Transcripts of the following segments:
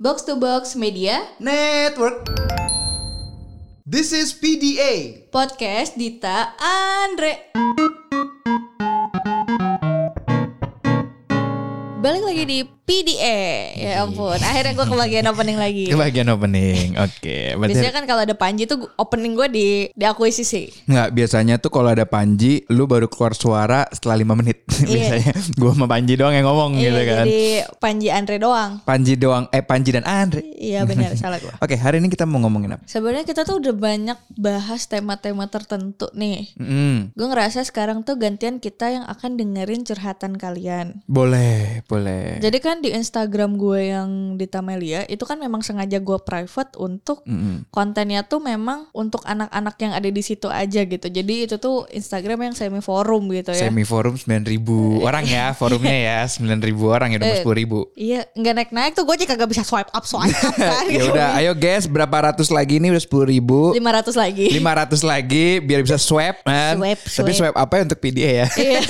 Box to Box Media Network. This is PDA. Podcast Dita Andre. Balik lagi di PDA. Ya ampun, akhirnya gue kebagian opening lagi. Kebagian opening. Oke, Biasanya kan kalau ada Panji tuh opening gue di di akuisisi. Nggak, biasanya tuh kalau ada Panji, lu baru keluar suara setelah lima menit. biasanya gua sama Panji doang yang ngomong Iya, gitu kan. jadi Panji Andre doang. Panji doang, eh Panji dan Andre. Iya benar, salah gue. Oke, hari ini kita mau ngomongin apa? Sebenarnya kita tuh udah banyak bahas tema-tema tertentu nih. Hmm, Gue ngerasa sekarang tuh gantian kita yang akan dengerin curhatan kalian. boleh, boleh. Jadi kan di Instagram gue yang di Tamelia itu kan memang sengaja gue private untuk Mm-mm. kontennya tuh memang untuk anak-anak yang ada di situ aja gitu. Jadi itu tuh Instagram yang semi forum gitu ya. Semi forum 9000 orang ya, forumnya ya 9000 orang ya udah Eh, mau 10000. Iya, nggak naik-naik tuh gue aja kagak bisa swipe up swipe up kan. ya udah, ayo guys, berapa ratus lagi ini udah 10000 500 lagi. 500 lagi biar bisa swipe kan. Swipe, Tapi swipe. swipe apa ya untuk PDA ya? Iya.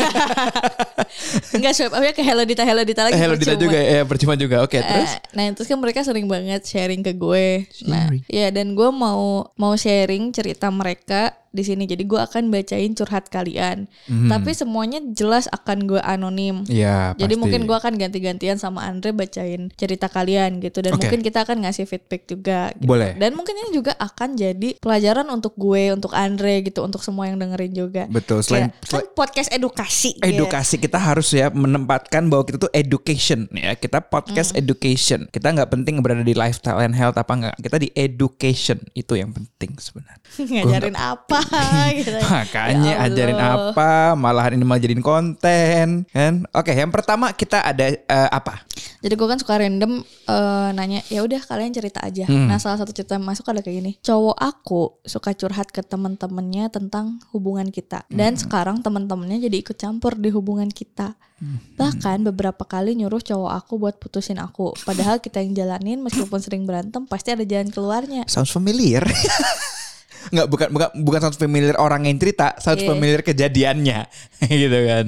Enggak swipe upnya ke Hello Dita Hello Dita lagi. Hello Dita juga ya, percuma juga. Oke, terus Eh, nah terus kan mereka sering banget sharing ke gue. Nah, Sharing. ya dan gue mau mau sharing cerita mereka di sini. Jadi gue akan bacain curhat kalian. Tapi semuanya jelas akan gue anonim. ya Jadi pasti. mungkin gue akan ganti-gantian sama Andre bacain cerita kalian gitu dan Oke. mungkin kita akan ngasih feedback juga. Gitu. Boleh. Dan mungkin ini juga akan jadi pelajaran untuk gue, untuk Andre gitu, untuk semua yang dengerin juga. Betul, selain- Kayak, kan podcast edukasi. gitu ya. edukasi kita harus ya menempatkan bahwa kita tuh education ya kita podcast education kita nggak penting berada di lifestyle and health apa enggak kita di education itu yang penting sebenarnya ngajarin apa gitu. makanya Ya ajarin apa malahan ini malah jadiin konten kan oke yang pertama kita ada eh, apa Jadi gue kan suka random eh, nanya, ya udah kalian cerita aja. Hmm. Nah salah satu cerita yang masuk ada kayak gini, cowok aku suka curhat ke teman-temannya tentang hubungan kita, dan Hmm. sekarang teman-temannya jadi ikut campur di hubungan kita. Hmm. Bahkan beberapa kali nyuruh cowok aku buat putusin aku, padahal kita yang jalanin meskipun sering berantem pasti ada jalan keluarnya. sounds familiar Nggak bukan bukan bukan sounds familiar orang yang cerita sounds Iya. familiar kejadiannya. Gitu kan.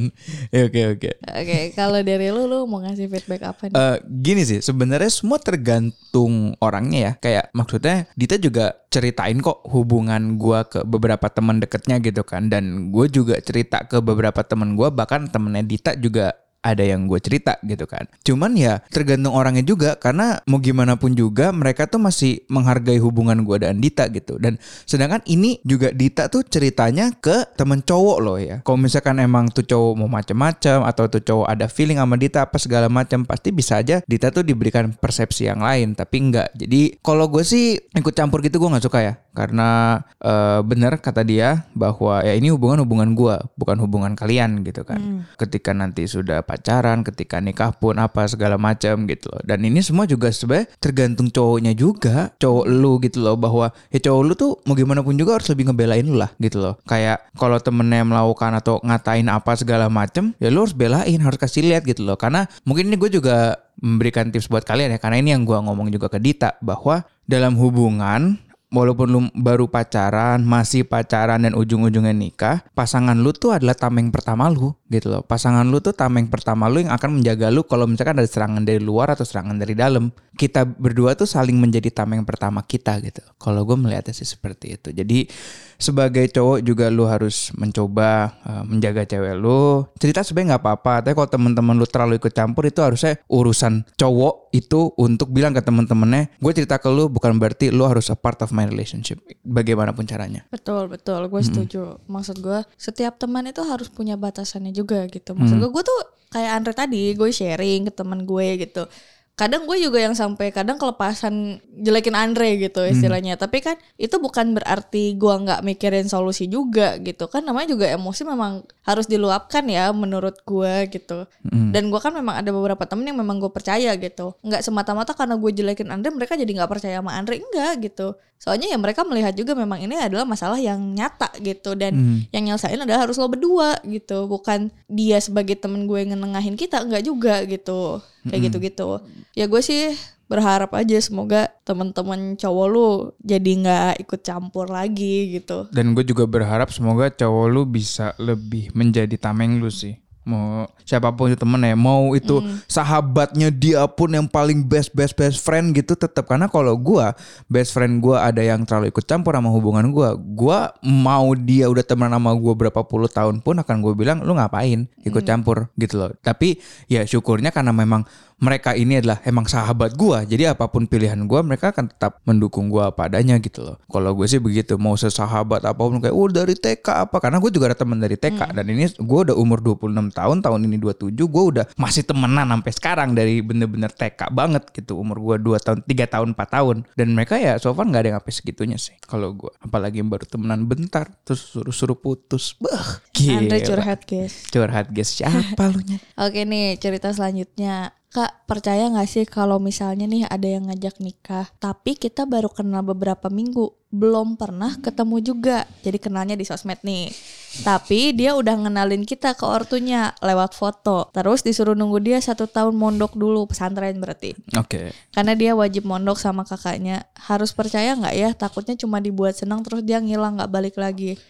Oke oke. Oke, kalau dari lu, lu mau ngasih feedback apa nih? Eh, gini sih sebenarnya semua tergantung orangnya ya. Kayak maksudnya Dita juga ceritain kok hubungan gua ke beberapa teman deketnya gitu kan. Dan gue juga cerita ke beberapa teman gua bahkan temennya Dita juga ada yang gue cerita gitu kan. Cuman ya tergantung orangnya juga karena mau gimana pun juga mereka tuh masih menghargai hubungan gua dan Dita gitu. Dan sedangkan ini juga Dita tuh ceritanya ke temen cowok loh ya. Kalau misalkan emang tuh cowok mau macem-macem atau tuh cowok ada feeling sama Dita apa segala macam pasti bisa aja Dita tuh diberikan persepsi yang lain tapi enggak. Jadi kalau gue sih ikut campur gitu gue nggak suka ya karena eh, bener kata dia bahwa ya ini hubungan hubungan gue bukan hubungan kalian gitu kan. Ketika nanti sudah pacaran ketika nikah pun apa segala macam gitu loh. Dan ini semua juga sebenarnya tergantung cowoknya juga cowok lu gitu loh. Bahwa ya cowok lu tuh mau gimana pun juga harus lebih ngebelain lu lah gitu loh. Kayak kalau temennya melakukan atau ngatain apa segala macam ya lu harus belain harus kasih lihat gitu loh. Karena mungkin ini gue juga memberikan tips buat kalian ya karena ini yang gue ngomong juga ke Dita bahwa dalam hubungan walaupun lu baru pacaran, masih pacaran dan ujung-ujungnya nikah, pasangan lu tuh adalah tameng pertama lu gitu loh. Pasangan lu tuh tameng pertama lu yang akan menjaga lu kalau misalkan ada serangan dari luar atau serangan dari dalam. Kita berdua tuh saling menjadi tameng pertama kita gitu. Kalau gue melihatnya sih seperti itu. Jadi sebagai cowok juga lu harus mencoba uh, menjaga cewek lu. Cerita sebenarnya nggak apa-apa, tapi kalau teman-teman lu terlalu ikut campur itu harusnya urusan cowok itu untuk bilang ke temen-temennya, gue cerita ke lu bukan berarti lu harus a part of my relationship. Bagaimanapun caranya. Betul betul, gue setuju. Maksud gue setiap teman itu harus punya batasannya juga gitu. Maksud gue gue tuh kayak Andre tadi, gue sharing ke teman gue gitu. Kadang gue juga yang sampai kadang kelepasan jelekin Andre gitu istilahnya. Tapi kan itu bukan berarti gue nggak mikirin solusi juga gitu. Kan namanya juga emosi memang harus diluapkan ya menurut gue gitu. Dan gue kan memang ada beberapa temen yang memang gue percaya gitu. Nggak semata-mata karena gue jelekin Andre mereka jadi nggak percaya sama Andre enggak gitu. Soalnya ya mereka melihat juga memang ini adalah masalah yang nyata gitu dan yang nyelesain adalah harus lo berdua gitu, bukan dia sebagai temen gue yang ngenengahin kita enggak juga gitu. Kayak gitu-gitu. Ya gue sih berharap aja semoga teman-teman cowok lu jadi nggak ikut campur lagi gitu. Dan gue juga berharap semoga cowok lu bisa lebih menjadi tameng lu sih. Mau siapa pun itu temen ya mau itu sahabatnya dia pun yang paling best best best friend gitu tetap karena kalau gua best friend gua ada yang terlalu ikut campur sama hubungan gua gua mau dia udah teman sama gua berapa puluh tahun pun akan gue bilang lu ngapain ikut campur? Gitu loh. Tapi ya syukurnya karena memang mereka ini adalah emang sahabat gua. Jadi apa pun pilihan gua mereka akan tetap mendukung gua apa adanya gitu loh. Kalau gue sih begitu mau sesahabat apa pun kayak oh dari TK apa? Karena gue juga ada teman dari TK dan ini gue udah umur 26 tahun tahun ini 27 gue udah masih temenan sampai sekarang dari bener-bener TK banget gitu. Umur gue 2 tahun 3 tahun 4 tahun. Dan mereka ya so far nggak ada yang sampai segitunya sih kalau gue apalagi yang baru temenan bentar terus suruh-suruh putus. Bah Andre gila. curhat guys. curhat guys. Siapa lu nya Oke nih cerita selanjutnya. Kak percaya gak sih kalau misalnya nih ada yang ngajak nikah tapi kita baru kenal beberapa minggu belum pernah ketemu juga. Jadi kenalnya di sosmed nih. Tapi dia udah ngenalin kita ke ortunya lewat foto. Terus disuruh nunggu dia satu tahun mondok dulu pesantren berarti. Oke. Karena dia wajib mondok sama kakaknya. Harus percaya nggak ya? Takutnya cuma dibuat senang terus dia ngilang nggak balik lagi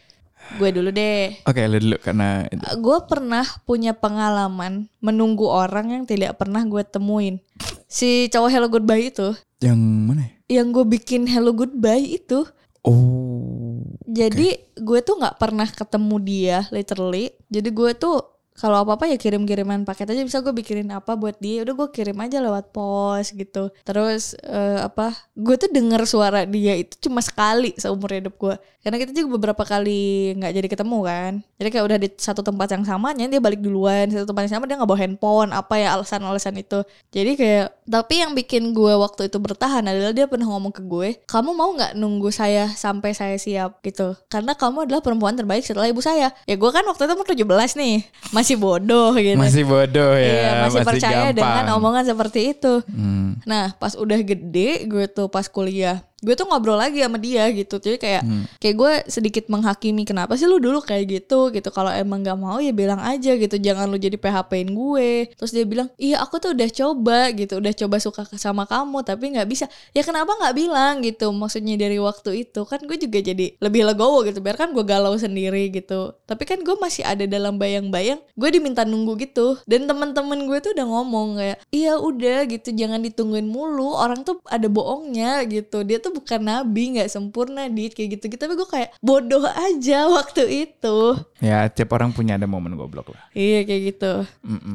gue dulu deh oke lu dulu karena itu. gue pernah punya pengalaman menunggu orang yang tidak pernah gue temuin. Si cowok Hello Goodbye itu, yang mana ya? yang gue bikin Hello Goodbye itu, oh jadi gue tuh nggak pernah ketemu dia, literally. Jadi gue tuh kalau apa apa ya kirim kiriman paket aja. Bisa gue bikinin apa buat dia udah gue kirim aja lewat pos gitu. Terus eh, apa gue tuh denger suara dia itu cuma sekali seumur hidup gue karena kita juga beberapa kali nggak jadi ketemu kan. Jadi kayak udah di satu tempat yang sama dia balik duluan. Satu tempat yang sama dia nggak bawa handphone apa ya alasan-alasan itu. Jadi kayak tapi yang bikin gue waktu itu bertahan adalah dia pernah ngomong ke gue kamu mau nggak nunggu saya sampai saya siap? gitu. Karena kamu adalah perempuan terbaik setelah ibu saya. Ya gue kan waktu itu umur 17 nih masih bodoh gitu masih bodoh ya Iya, masih, percaya gampang. dengan omongan seperti itu. Hmm. Nah, pas udah gede, gue tuh pas kuliah, gue tuh ngobrol lagi sama dia gitu. Jadi kayak Hmm. kayak gue sedikit menghakimi kenapa sih lu dulu kayak gitu gitu. Kalau emang nggak mau ya bilang aja gitu. Jangan lu jadi PHP-in gue. Terus dia bilang, "Iya, aku tuh udah coba gitu. Udah coba suka sama kamu tapi nggak bisa." Ya kenapa nggak bilang gitu? Maksudnya dari waktu itu kan gue juga jadi lebih legowo gitu. Biar kan gue galau sendiri gitu. Tapi kan gue masih ada dalam bayang-bayang gue diminta nunggu gitu. Dan teman-teman gue tuh udah ngomong kayak, "Iya, udah gitu. Jangan ditungguin mulu. Orang tuh ada bohongnya gitu. Dia tuh bukan nabi, nggak sempurna dit kayak gitu. gitu Tapi gue kayak bodoh aja waktu itu. ya tiap orang punya ada momen goblok lah Iya kayak gitu.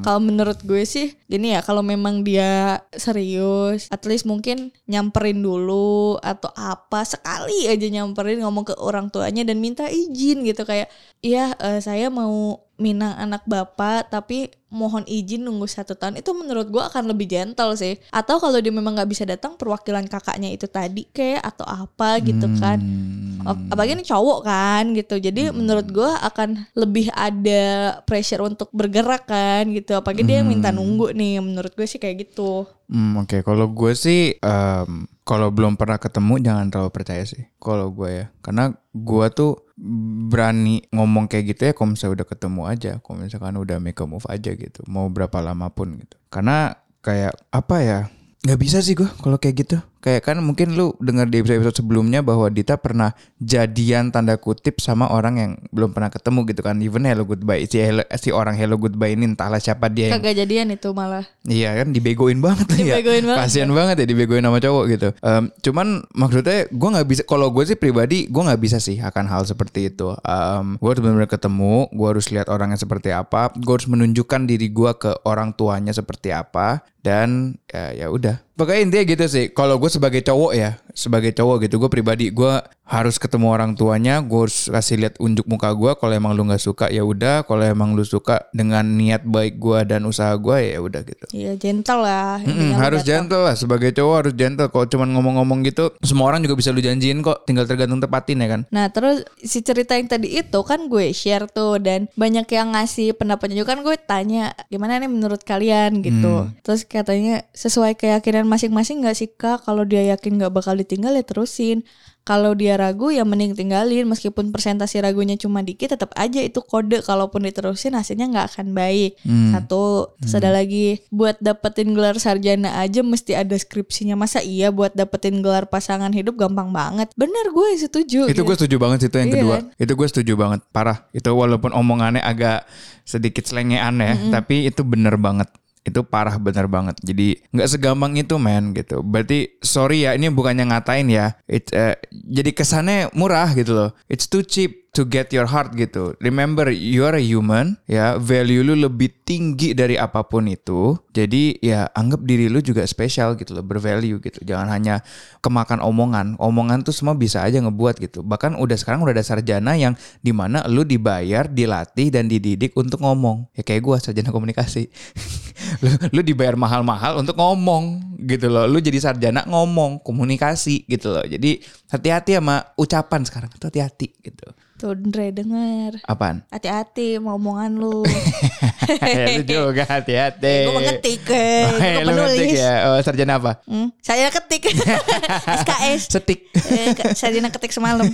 Kalau menurut gue sih, gini ya kalau memang dia serius, at least mungkin nyamperin dulu atau apa sekali aja nyamperin ngomong ke orang tuanya dan minta izin gitu kayak, iya eh, saya mau minang anak bapak tapi mohon izin nunggu satu tahun itu menurut gue akan lebih gentle sih. Atau kalau dia memang nggak bisa datang perwakilan kakaknya itu tadi kayak atau apa gitu kan. Hmm. Oh, apalagi ini cowok kan gitu. Jadi menurut gue akan lebih ada pressure untuk bergerak kan gitu. Apalagi dia yang minta nunggu nih menurut gue sih kayak gitu. Hmm, Oke, kalau gue sih em, kalau belum pernah ketemu jangan terlalu percaya sih. Kalau gue ya, karena gue tuh berani ngomong kayak gitu ya kalau misalnya udah ketemu aja, kalau misalkan udah make a move aja gitu, mau berapa lama pun gitu. Karena kayak apa ya, nggak bisa sih gue kalau kayak gitu. Kayak kan mungkin lu dengar di episode sebelumnya bahwa Dita pernah jadian tanda kutip sama orang yang belum pernah ketemu gitu kan. Even Hello Goodbye si, hello, si orang Hello Goodbye ini entahlah siapa dia yang kagak jadian itu malah Iya kan dibegoin banget ya. Dibegoin banget. Kasian banget ya dibegoin sama cowok gitu. Em, cuman maksudnya gue nggak bisa. Kalau gue sih pribadi gue nggak bisa sih akan hal seperti itu. Em, gue harus benar-benar ketemu. Gue harus lihat orangnya seperti apa. Gue harus menunjukkan diri gue ke orang tuanya seperti apa. Dan ya ya udah. Pokoknya intinya gitu sih. Kalau gue sebagai cowok ya, sebagai cowok gitu, gue pribadi gue harus ketemu orang tuanya. Gue harus kasih lihat unjuk muka gue. Kalau emang lu nggak suka ya udah. Kalau emang lu suka dengan niat baik gue dan usaha gue ya udah gitu. iya gentle lah lu harus datang. gentle lah sebagai cowok harus gentle. Kalau cuman ngomong-ngomong gitu, semua orang juga bisa lu janjiin kok. Tinggal tergantung tepatin ya kan. Nah terus si cerita yang tadi itu kan gue share tuh dan banyak yang ngasih pendapatnya juga kan gue tanya gimana nih menurut kalian gitu. Terus katanya sesuai keyakinan masing-masing gak sih kak kalau dia yakin gak bakal ditinggal ya terusin. Kalau dia ragu ya mending tinggalin meskipun persentase ragunya cuma dikit tetap aja itu kode kalaupun diterusin hasilnya nggak akan baik Hmm. satu terus ada lagi buat dapetin gelar sarjana aja mesti ada skripsinya masa iya buat dapetin gelar pasangan hidup gampang banget bener gue setuju Itu gitu. gue setuju banget sih, itu yang Iya kedua. kan? Itu gue setuju banget, parah. Itu walaupun omongannya agak sedikit selengean ya, tapi itu bener banget. Itu parah bener banget. Jadi nggak segampang itu men gitu. Berarti sorry ya, ini bukannya ngatain ya. It, eh, jadi kesannya murah gitu loh. It's too cheap to get your heart gitu. Remember, you are a human ya. Value lu lebih tinggi dari apa pun itu. Jadi ya anggap diri lu juga spesial gitu loh, bervalue gitu. Jangan hanya kemakan omongan. Omongan tuh semua bisa aja ngebuat gitu. Bahkan udah sekarang udah ada sarjana yang di mana lu dibayar, dilatih dan dididik untuk ngomong. Ya kayak gua sarjana komunikasi. lu, lu dibayar mahal-mahal untuk ngomong gitu loh. Lu jadi sarjana ngomong, komunikasi gitu loh. Jadi hati-hati sama ucapan sekarang. Tuh hati-hati gitu. tuh Dre denger Apaan? hati-hati sama omongan lu ya, lu juga hati-hati. gue mengetik eh, Oh, gue ngetik penulis ya. Oh, sarjana apa? Hmm, saya ketik SKS Setik. eh, sarjana ketik semalam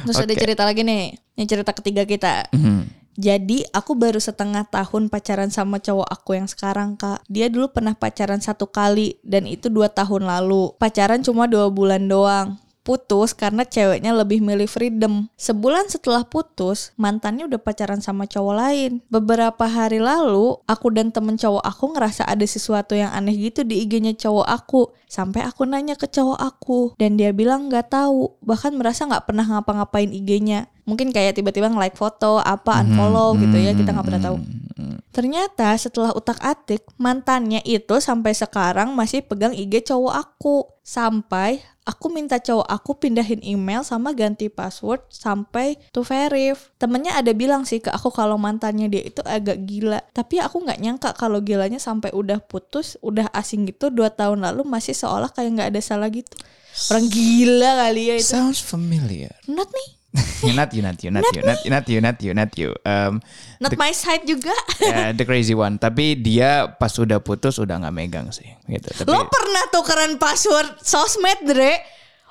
terus ada Oke. cerita lagi nih ini cerita ketiga kita Mhm. Jadi aku baru setengah tahun pacaran sama cowok aku yang sekarang kak. Dia dulu pernah pacaran satu kali dan itu dua tahun lalu. Pacaran cuma dua bulan doang. Putus karena ceweknya lebih milih freedom. Sebulan setelah putus, mantannya udah pacaran sama cowok lain. Beberapa hari lalu, aku dan temen cowok aku ngerasa ada sesuatu yang aneh gitu di IG-nya cowok aku. Sampai aku nanya ke cowok aku dan dia bilang nggak tahu, bahkan merasa nggak pernah ngapa-ngapain IG-nya. Mungkin kayak tiba-tiba nge-like foto, apa unfollow gitu ya, kita nggak pernah tahu. Ternyata setelah utak-atik, mantannya itu sampai sekarang masih pegang IG cowok aku. Sampai aku minta cowok aku pindahin email sama ganti password sampai to verif. Temennya ada bilang sih ke aku kalau mantannya dia itu agak gila. Tapi aku nggak nyangka kalau gilanya sampai udah putus, udah asing gitu dua tahun lalu masih seolah kayak nggak ada salah gitu. Orang gila kali ya itu. Sounds familiar. Not nih, not you, not you, not not you, not you, not you, not you. Um, not my side juga. yeah, the crazy one. Tapi dia pas udah putus udah nggak megang sih, gitu. Tapi Lo pernah tukeran password sosmed, Dre?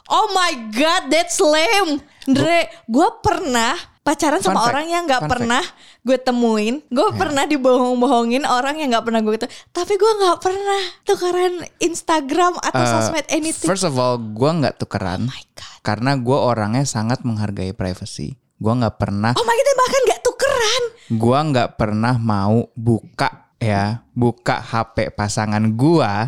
Oh my god, that's lame. Dre, gue pernah pacaran sama fact, orang yang nggak pernah gue temuin. Gue pernah dibohong-bohongin orang yang nggak pernah gue ketemu. Tapi gue nggak pernah tukeran Instagram atau uh, sosmed anything. First of all, gua nggak tukeran oh my god. Karena gua orangnya sangat menghargai privacy. Gua nggak pernah, Oh my god, bahkan nggak tukeran. gua nggak pernah mau buka ya, buka HP pasangan gua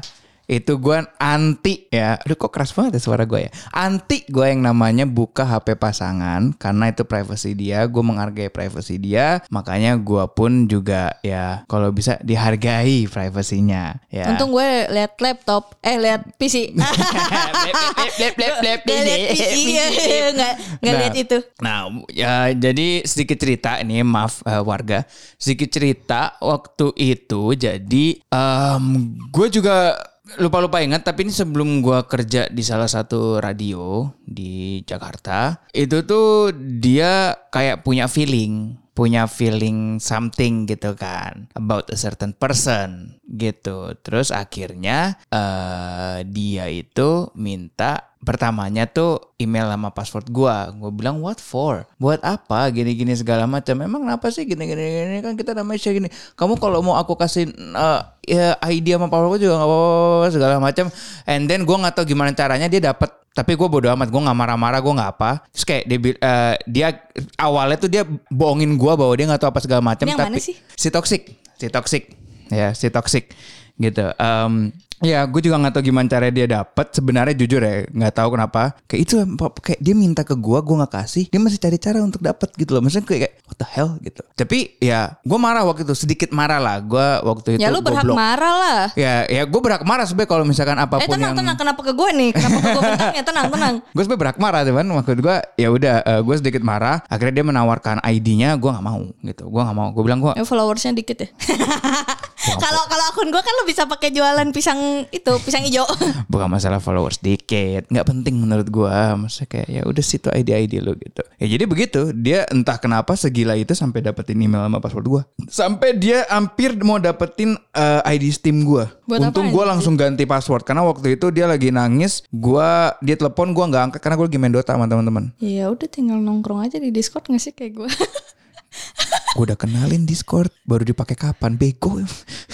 itu gua anti ya. Aduh kok keras banget ya suara gue ya. Anti gue yang namanya buka HP pasangan karena itu privacy dia. Gue menghargai privacy dia. Makanya gua pun juga ya kalau bisa dihargai privasinya. Ya. Untung gue liat laptop, eh liat PC. Blep, blep, blep, blep, Gak liat PC, nggak nggak Nah, liat itu. Nah, ya jadi sedikit cerita ini, maaf eh, warga. Sedikit cerita waktu itu jadi em gue juga lupa-lupa ingat tapi ini sebelum gue kerja di salah satu radio di Jakarta itu tuh dia kayak punya feeling punya feeling something gitu kan about a certain person gitu terus akhirnya eh dia itu minta pertamanya tuh email sama password gua. Gua bilang what for? Buat apa? Gini-gini segala macam. Memang kenapa sih gini-gini gini kan kita namanya share gini. Kamu kalau mau aku kasih eh, ya, ID sama password juga nggak apa-apa segala macam. And then gua nggak tahu gimana caranya dia dapat tapi gue bodo amat, gue nggak marah-marah, gue nggak apa. Terus kayak dia, eh, dia awalnya tuh dia bohongin gue bahwa dia nggak tahu apa segala macam. Tapi mana sih? si toxic, si toxic, ya si toxic gitu. Em, ya gue juga nggak tahu gimana cara dia dapat. Sebenarnya jujur ya nggak tahu kenapa. Kayak itu kayak dia minta ke gue, gue nggak kasih. Dia masih cari cara untuk dapat gitu loh. Maksudnya kayak what the hell gitu. Tapi ya gue marah waktu itu sedikit marah lah. Gue waktu itu Ya lu berhak goblok. marah lah. Ya, ya gue berhak marah sebenarnya kalau misalkan Eh apa pun tenang yang tenang kenapa ke gue nih? Kenapa ke gue bentangnya? Tenang tenang. gue sebenernya berhak marah teman maksud gue ya udah gue sedikit marah akhirnya dia menawarkan ID-nya gue nggak mau gitu gue nggak mau gue bilang gue Ya followersnya dikit ya. Kalau kalau akun gue kan lo bisa pakai jualan pisang itu pisang hijau. bukan masalah followers dikit nggak penting menurut gua. Maksudnya kayak ya udah situ ID-ID lu gitu. Ya jadi begitu dia entah kenapa segila itu sampai dapetin email sama password gua. Sampai dia hampir mau dapetin eh, ID Steam gua. Buat untung gua sih? langsung ganti password. Karena waktu itu dia lagi nangis gua dia telepon gua nggak angkat karena gua lagi main Dota sama teman-teman. Ya udah tinggal nongkrong aja di Discord nggak sih kayak gue. gua udah kenalin Discord baru dipakai kapan bego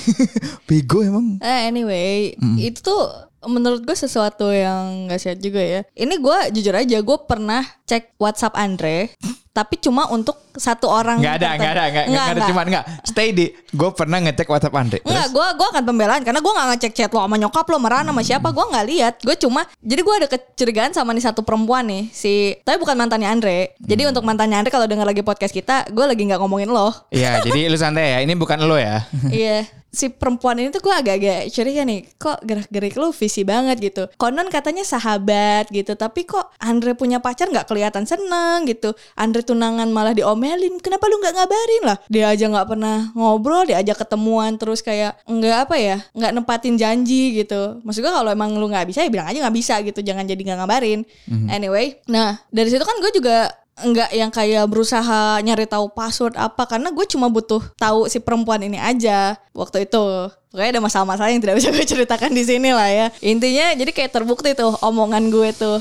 bego emang Eh, anyway, itu tuh menurut gue sesuatu yang gak sehat juga ya. Ini gue jujur aja, gue pernah cek WhatsApp Andre, tapi cuma untuk satu orang. nggak ada nggak ada nggak nggak ada nggak. cuman nggak stay di gue pernah ngecek WhatsApp Andre Enggak, gue gua akan pembelaan karena gue nggak ngecek chat lo sama nyokap lo marah sama siapa gue nggak lihat gue cuma jadi gue ada kecurigaan sama nih satu perempuan nih si tapi bukan mantannya Andre jadi untuk mantannya Andre kalau denger lagi podcast kita gue lagi nggak ngomongin lo Iya, jadi lu santai ya. Ini bukan lo ya. iya si perempuan ini tuh gue agak-agak curiga nih kok gerak-gerik lu visi banget gitu konon katanya sahabat gitu tapi kok Andre punya pacar nggak kelihatan seneng gitu. Andre tunangan malah diomelin. Kenapa lu nggak ngabarin lah? Dia aja nggak pernah ngobrol dia aja ketemuan terus kayak nggak apa ya nggak nempatin janji gitu. Maksud gue kalau emang lu nggak bisa ya bilang aja nggak bisa gitu. Jangan jadi nggak ngabarin. Anyway nah dari situ kan gue juga nggak yang kayak berusaha nyari tahu password apa. Karena gue cuma butuh tahu si perempuan ini aja waktu itu. Pokoknya ada masalah-masalah yang tidak bisa gue ceritakan di sini lah ya. Intinya jadi kayak terbukti tuh omongan gue tuh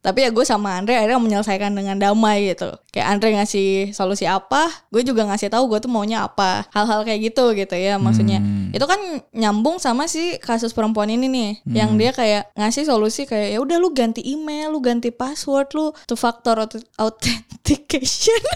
tapi ya gue sama Andre akhirnya menyelesaikan dengan damai gitu. Kayak Andre ngasih solusi apa gue juga ngasih tahu gue tuh maunya apa. Hal-hal kayak gitu gitu ya maksudnya. Itu kan nyambung sama si kasus perempuan ini nih yang dia kayak ngasih solusi kayak ya udah lu ganti email lu ganti password lu two factor auth- authentication.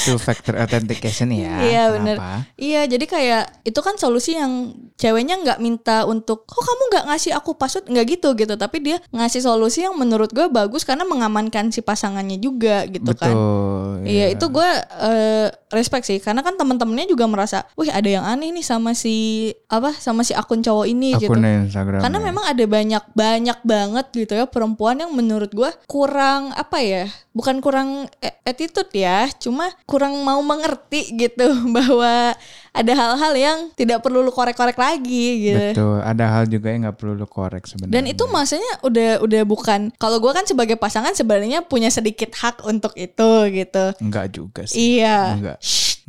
Two factor authentication ya. Iya Kenapa? Iya jadi kayak itu kan solusi yang ceweknya nggak minta untuk kok kamu nggak ngasih aku password? Nggak gitu gitu tapi dia ngasih solusi yang menurut gue bagus karena mengamankan si pasangannya juga gitu kan. Betul. Iya itu gue eh, respect sih karena kan teman-temannya juga merasa, wih ada yang aneh nih sama si apa sama si akun cowok ini gitu. Akun Instagram. Karena memang ada banyak banyak banget gitu ya perempuan yang menurut gue kurang apa ya, bukan kurang e- attitude ya, cuma kurang mau mengerti gitu bahwa ada hal-hal yang tidak perlu lu korek-korek lagi gitu. Betul. Ada hal juga yang nggak perlu lu korek sebenarnya. Dan itu maksudnya udah udah bukan kalau gue kan sebagai pasangan sebenarnya punya sedikit hak untuk itu gitu. Enggak juga sih. Iya. Enggak.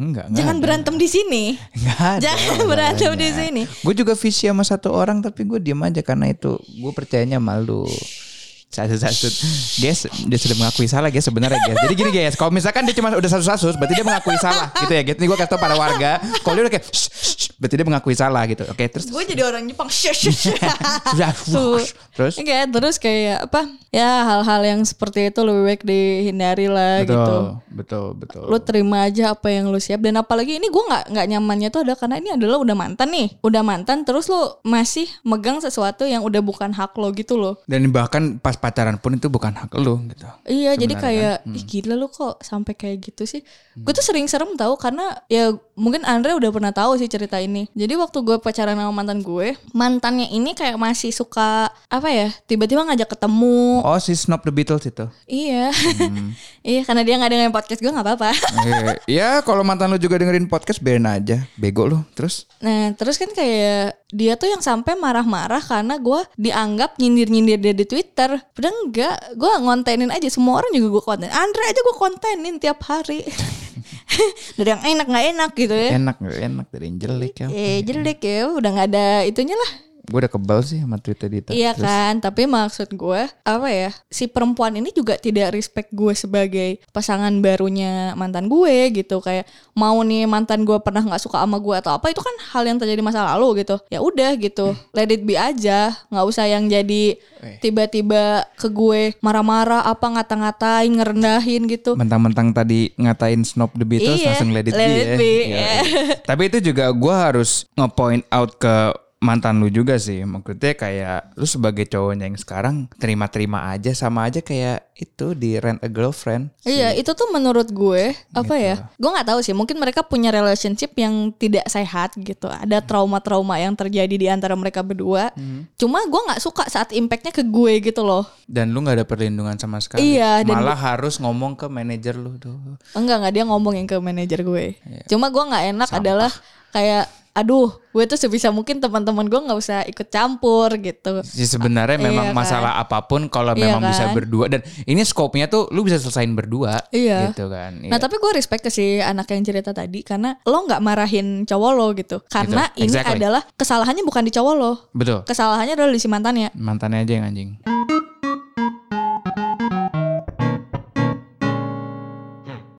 Enggak. enggak jangan ada. berantem di sini. Enggak ada. Jangan berantem di sini. Gue juga visi sama satu orang tapi gue diem aja karena itu gue percayanya malu. Satu satu dia se- dia sudah mengakui salah guys sebenarnya guys. Jadi gini guys, kalau misalkan dia cuma udah satu kasus, berarti dia mengakui salah gitu ya. Gitu nih gue kasih tau pada warga. Kalau dia udah kayak, "Shh, shh, shh," berarti dia mengakui salah gitu. Oke terus Gue jadi orang Jepang. Shh, shh, shh. sudah Tuh. terus Oke, terus kayak apa? Ya hal-hal yang seperti itu lebih baik dihindari lah betul gitu. betul betul. Lu terima aja apa yang lu siap dan apalagi ini gue nggak nggak nyamannya tuh ada karena ini adalah udah mantan nih, udah mantan terus lu masih megang sesuatu yang udah bukan hak lo gitu loh. Dan bahkan pas pacaran pun itu bukan hak lu gitu. Iya, jadi Sebenarnya kayak ih gila lu kok sampai kayak gitu sih. Gue tuh sering serem tahu karena ya mungkin Andre udah pernah tahu sih cerita ini. Jadi waktu gue pacaran sama mantan gue, mantannya ini kayak masih suka apa ya? Tiba-tiba ngajak ketemu. Oh si Snob the Beatles itu. Iya. iya, karena dia nggak dengerin podcast gue nggak apa-apa. Eh, ya kalau mantan lu juga dengerin podcast biarin aja. Bego lu. Terus Nah, terus kan kayak dia tuh yang sampai marah-marah karena gue dianggap nyindir-nyindir dia di Twitter. Padahal enggak, gue ngontenin aja. Semua orang juga gue konten. Andre aja gue kontenin tiap hari. Dari yang enak nggak enak gitu ya. enak gak enak dari yang jelek ya. Eh jelek ya, udah nggak ada itunya lah. Gue udah kebal sih sama Twitter Dita. Iya kan, tapi maksud gue apa ya? Si perempuan ini juga tidak respect gue sebagai pasangan barunya mantan gue gitu. Kayak mau nih mantan gue pernah nggak suka sama gue atau apa itu kan hal yang terjadi masa lalu gitu. Ya udah gitu, let it be aja. Nggak usah yang jadi tiba-tiba ke gue marah-marah apa ngata-ngatain ngerendahin gitu. Mentang-mentang tadi ngatain Snob the Beatles Iya, langsung let it let be it ya. be, ya. iya. Tapi itu juga gue harus nge-point out ke mantan lu juga sih. Maksudnya kayak lu sebagai cowoknya yang sekarang terima-terima aja sama aja kayak itu di Rent a Girlfriend. Iya, itu tuh menurut gue apa Gitu. ya? Gue nggak tahu sih. Mungkin mereka punya relationship yang tidak sehat gitu. Ada trauma-trauma yang terjadi di antara mereka berdua. Hmm. Cuma gue nggak suka saat impactnya ke gue gitu loh. Dan lu nggak ada perlindungan sama sekali. Iya, dan Malah harus ngomong ke manajer lu tuh. Enggak nggak dia ngomongin ke manajer gue. Iya. Cuma gue nggak enak adalah kayak aduh gue tuh sebisa mungkin teman-teman gue nggak usah ikut campur gitu Ya, sebenarnya Iya memang kan? masalah apa pun kalau Iya memang bisa kan? berdua dan ini skopnya tuh lu bisa selesain berdua Iya. gitu kan. Nah Iya. tapi gue respect ke si anak yang cerita tadi karena lo nggak marahin cowok lo gitu karena Gitu, ini exactly. adalah kesalahannya bukan di cowok lo Betul. kesalahannya adalah di si mantannya Mantannya aja yang anjing.